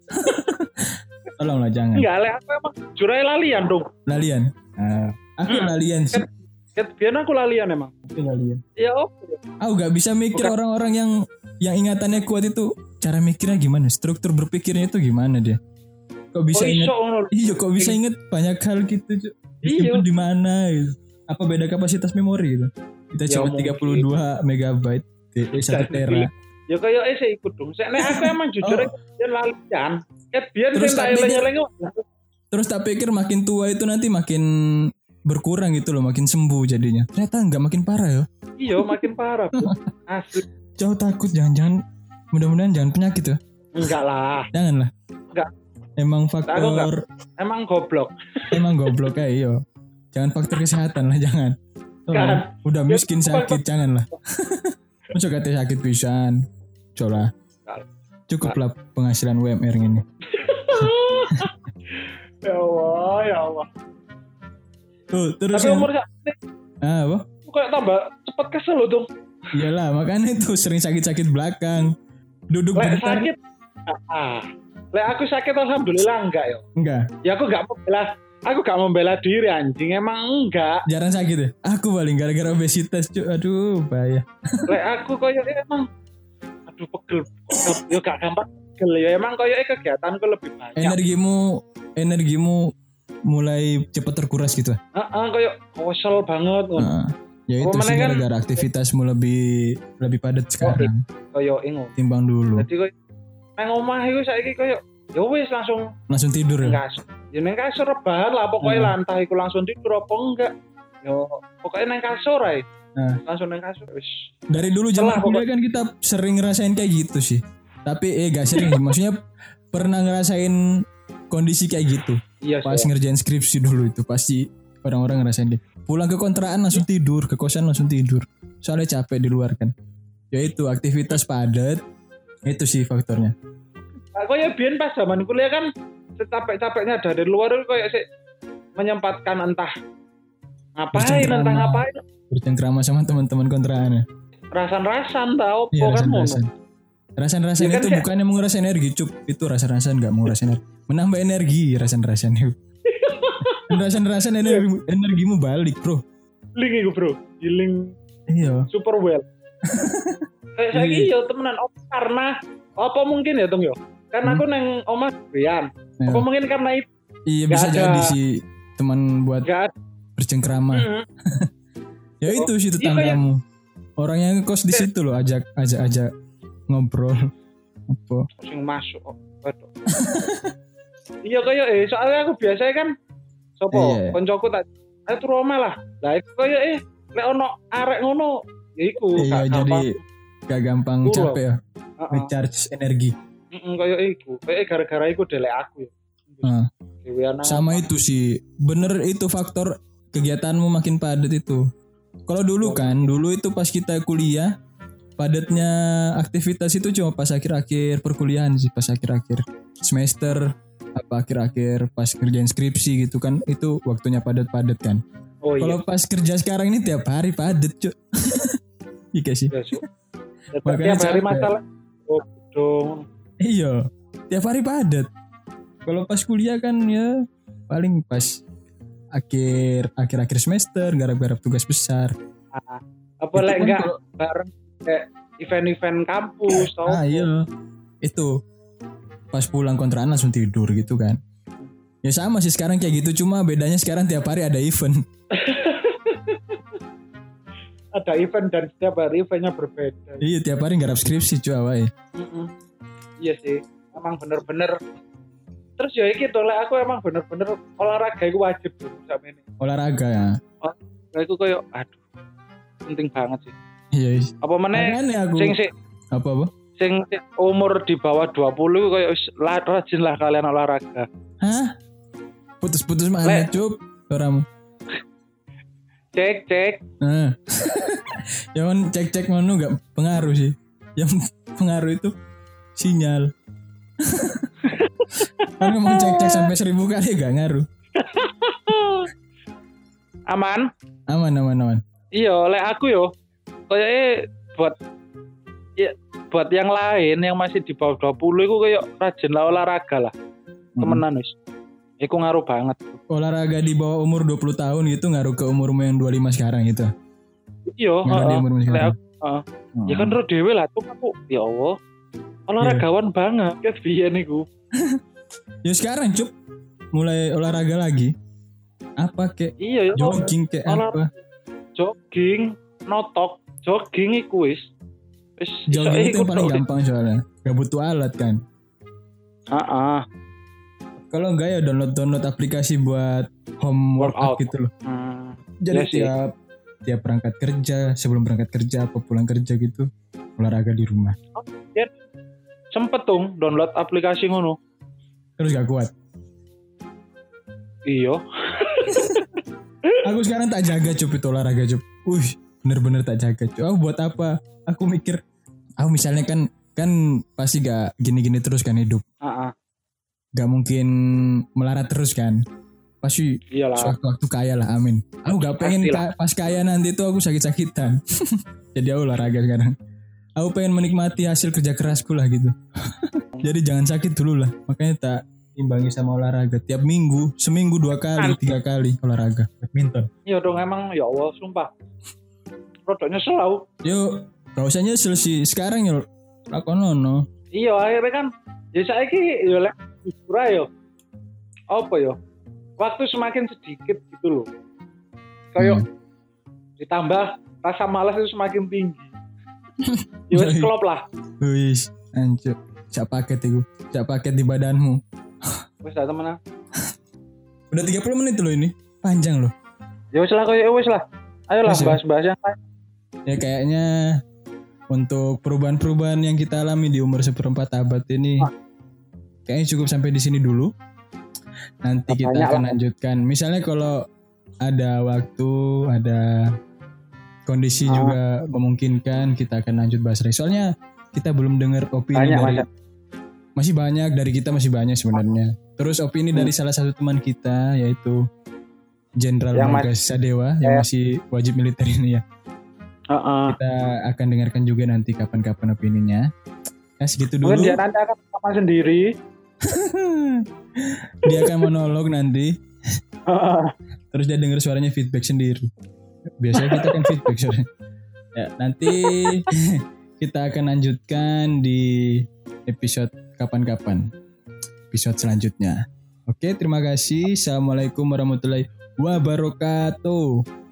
A: [LAUGHS] Tolonglah jangan.
B: Enggak lah aku emang jurai lalian dong.
A: lalian? Ah, aku
B: Hmm.
A: lalian sih.
B: Ket biar aku lalian emang.
A: Lalian
B: Ya oh.
A: aku gak bisa mikir orang-orang yang yang ingatannya kuat itu cara mikirnya gimana struktur berpikirnya itu gimana dia kok bisa
B: iso ngono?
A: iya kok bisa ingat banyak hal gitu Cuk?
B: Iya.
A: di mana gitu apa beda kapasitas memori gitu kita
B: Ya,
A: cuma
B: mungkin.
A: 32 megabyte eh, satu tera
B: Ya kayak eh saya ikut dong. Saya nek aku emang jujur
A: Oh.
B: lalian. Ket biar
A: Terus dia-
B: eleng-eleng.
A: terus tak pikir makin tua itu nanti makin berkurang gitu loh makin sembuh jadinya ternyata nggak makin parah ya
B: Iya makin parah. [LAUGHS] Asli.
A: cowok takut jangan-jangan mudah-mudahan jangan penyakit ya.
B: Enggak lah.
A: Jangan lah.
B: Enggak.
A: Emang faktor
B: Emang goblok. [LAUGHS]
A: emang goblok kayak iyo. Jangan faktor kesehatan lah jangan. Oh,
B: Kan.
A: udah miskin
B: bukan
A: sakit jangan lah. [LAUGHS] Masuk kata sakit pisan. Coba. Cukup lah penghasilan UMR ini.
B: Ya Allah, ya Allah.
A: Tuh, terus
B: Tapi
A: yang,
B: umur sak
A: ah, apa?
B: kayak tambah cepet kesel loh dong.
A: Iyalah, makanya itu sering sakit-sakit belakang. Duduk
B: Lek
A: bentar.
B: sakit. Ah. Lek aku sakit alhamdulillah enggak ya.
A: Enggak,
B: Ya aku enggak membela aku gak membela diri anjing emang enggak.
A: jarang sakit ya. Aku paling gara-gara obesitas, cuy. Aduh, bahaya.
B: Lek aku koyo emang aduh pegel. pegel. Yo gak gampang pegel ya emang koyo kegiatanku lebih banyak.
A: Energimu energimu mulai cepat terkuras gitu.
B: Heeh, koyo kosel banget.
A: Nah, ya itu sih
B: kan-
A: gara-gara aktivitasmu lebih lebih padat sekarang
B: Koyo ingo.
A: timbang dulu.
B: Jadi koyo nang omah iku saiki koyo ya wis langsung
A: Langsung tidur ya.
B: kasur. Ya nang kasur rebahan lah pokoknya
A: Hmm.
B: lantai iku langsung tidur apa enggak. Yo pokoknya nang kasur ae.
A: Nah.
B: Langsung nang kasur wis.
A: Dari dulu zaman
B: Setelah
A: kuliah kan kita sering ngerasain kayak gitu sih. Tapi eh gak sering, [LAUGHS] maksudnya pernah ngerasain kondisi kayak gitu.
B: Iya
A: Pas
B: sih.
A: ngerjain skripsi dulu itu pasti orang-orang ngerasain deh. Pulang ke kontrakan langsung tidur, ke kosan langsung tidur. Soalnya capek di luar kan. Ya itu aktivitas padat. Itu sih faktornya.
B: Nah, koyo biyen pas zaman kuliah kan secapek-capeknya dari luar itu kayak sih menyempatkan entah ngapain entah ngapain
A: Bercengkrama sama teman-teman kontrakan ya.
B: rasan-rasan tau
A: Iya
B: kan ngono.
A: rasan-rasan. Rasan-rasan
B: Ya kan
A: itu
B: kayak-
A: bukannya menguras energi, cup. Itu rasan-rasan nggak menguras energi. Menambah energi rasan-rasan itu. [LAUGHS] rasan-rasan energi, energimu balik, bro.
B: Link iku bro, healing
A: Iya.
B: super well. [LAUGHS] Saya
A: Iya.
B: iya temenan oh, karena apa mungkin ya Tung yo? Karena
A: Hmm.
B: aku neng omah Brian.
A: Iya.
B: Apa mungkin karena itu
A: Iya bisa
B: ada.
A: jadi sih teman buat
B: gak
A: bercengkrama.
B: Hmm. [LAUGHS]
A: Ya itu sih
B: Iya,
A: tetanggamu. Orang yang ngekos di situ loh, ajak ajak ajak ngobrol. Apa?
B: sing masuk. Iya kayak eh soalnya aku biasanya kan sopo
A: Iya.
B: koncoku tak ayo turu lah. Lah iku kayak eh lek ono arek ngono ya iku
A: Iya jadi gak gampang capek ya, recharge energi.
B: Heeh kayak iku. Kayak gara-gara iku delek aku ya.
A: Sama itu sih, bener itu faktor kegiatanmu makin padat itu. Kalau dulu kan, dulu itu pas kita kuliah, padatnya aktivitas itu cuma pas akhir-akhir perkuliahan sih, pas akhir-akhir semester, apa akhir-akhir pas kerjaan skripsi gitu kan, itu waktunya padat-padat kan.
B: Oh iya.
A: Kalau pas kerja sekarang ini tiap hari padat cuy. [LAUGHS] iya sih.
B: Ya,
A: Makanya
B: tiap hari masalah. Oh, dong.
A: Iya, tiap hari padat. Kalau pas kuliah kan ya paling pas akhir akhir akhir semester garap-garap tugas besar.
B: Apa
A: Itu
B: lek
A: kan
B: enggak bareng kayak event-event kampus tau.
A: Ah iya, itu pas pulang kontrakan langsung tidur gitu kan. Ya sama sih sekarang kayak gitu cuma bedanya sekarang tiap hari ada event. [LAUGHS]
B: Ada event dan setiap hari eventnya berbeda.
A: Iya tiap hari garap skripsi cuy awai.
B: Mm-mm. Iya sih, emang bener-bener. Terus ya tuh, lek aku emang bener-bener olahraga itu wajib tuh sama ini.
A: Olahraga ya.
B: Lek aku kayak, aduh, penting banget sih.
A: Iya.
B: Apa mana
A: aku
B: sing sing
A: apa apa?
B: sing umur di bawah 20 kayak lah rajin lah kalian olahraga.
A: Hah? Putus-putus mana cup? Suaramu.
B: Cek cek.
A: Nah. [LAUGHS] Yang cek-cek mana nggak pengaruh sih. Yang pengaruh itu sinyal. [LAUGHS] kan ngomong cek-cek sampai seribu kali gak ngaruh. [LAUGHS]
B: Aman?
A: Aman aman aman.
B: Iya, lek aku yo kayaknya buat ya buat yang lain yang masih di bawah 20 itu kayak rajin lah olahraga lah. Temenan wis. Iku ngaruh banget.
A: Olahraga di bawah umur 20 tahun gitu ngaruh ke umurmu yang 25 sekarang gitu.
B: Iya, heeh.
A: sekarang.
B: heeh. Ya kan ro dhewe lah tuh aku. Ya Allah. Olahragawan banget kayak biyen iku. [LAUGHS]
A: Ya sekarang cup mulai olahraga lagi. Apa kek
B: Iya ya.
A: jogging kek
B: Olah-
A: apa?
B: Jogging, notok, jogging iku wis. Wis
A: Jogging itu paling gampang soalnya. Gak butuh alat kan.
B: Heeh.
A: Kalau enggak ya download download aplikasi buat home workout,
B: Workout.
A: gitu loh.
B: Hmm.
A: Jadi
B: Iya sih.
A: tiap tiap berangkat kerja, sebelum berangkat kerja apa pulang kerja gitu, olahraga di rumah.
B: Sempet dong download aplikasi ngono.
A: Terus gak kuat.
B: Iya. [LAUGHS]
A: Aku sekarang tak jaga cup itu olahraga cup. Wih, bener-bener tak jaga. Aku buat apa? Aku mikir, aku misalnya kan kan pasti gak gini-gini terus kan hidup.
B: Heeh.
A: Gak mungkin melarat terus kan. Pasti
B: Iyalah.
A: suatu waktu kaya lah, amin. Aku gak pengen ka- pas kaya nanti tuh aku sakit-sakitan. [LAUGHS] Jadi aku olahraga sekarang. Aku pengen menikmati hasil kerja kerasku lah gitu. [LAUGHS] Jadi jangan sakit dulu lah. Makanya tak imbangi sama olahraga. Tiap minggu, seminggu dua kali, tiga kali olahraga. Badminton.
B: Iya dong emang ya Allah sumpah. Rodoknya selalu.
A: Yuk, gak usah nyesel sih. Sekarang ya lakonono.
B: Iya akhirnya kan ya saiki ya lek ae yo. Apa yo? Waktu semakin sedikit gitu loh. Kayak
A: Hmm.
B: ditambah rasa malas itu semakin tinggi. ya [LAUGHS] klop lah.
A: Wis, anjir. Sak paket itu. Sak paket di badanmu. [LAUGHS]
B: Wes dah temenan.
A: Udah 30 menit loh ini. Panjang loh.
B: Ya wes lah kayak wes lah. Ayolah
A: ya.
B: bahas-bahas yang lain.
A: Ya kayaknya untuk perubahan-perubahan yang kita alami di umur seperempat abad ini kayaknya cukup sampai di sini dulu. Nanti kita akan lanjutkan. Misalnya kalau ada waktu, ada kondisi
B: Ah.
A: juga memungkinkan kita akan lanjut bahas lagi. Soalnya kita belum dengar opini
B: Banyak,
A: dari
B: banyak.
A: masih banyak dari kita masih banyak sebenarnya. Terus opini
B: Hmm.
A: dari salah satu teman kita yaitu Jenderal Bagas Sadewa yang
B: Ya.
A: masih wajib militer ini ya
B: Heeh.
A: kita akan dengarkan juga nanti kapan-kapan opininya. Ya segitu dulu.
B: Mungkin dia nanti akan rekaman sendiri. [LAUGHS]
A: Dia akan monolog nanti.
B: Heeh.
A: Terus dia dengar suaranya feedback sendiri. Biasanya kita kan feedback suara. Ya, nanti kita akan lanjutkan di episode kapan-kapan. Episode selanjutnya. Oke, terima kasih. Assalamualaikum warahmatullahi wabarakatuh.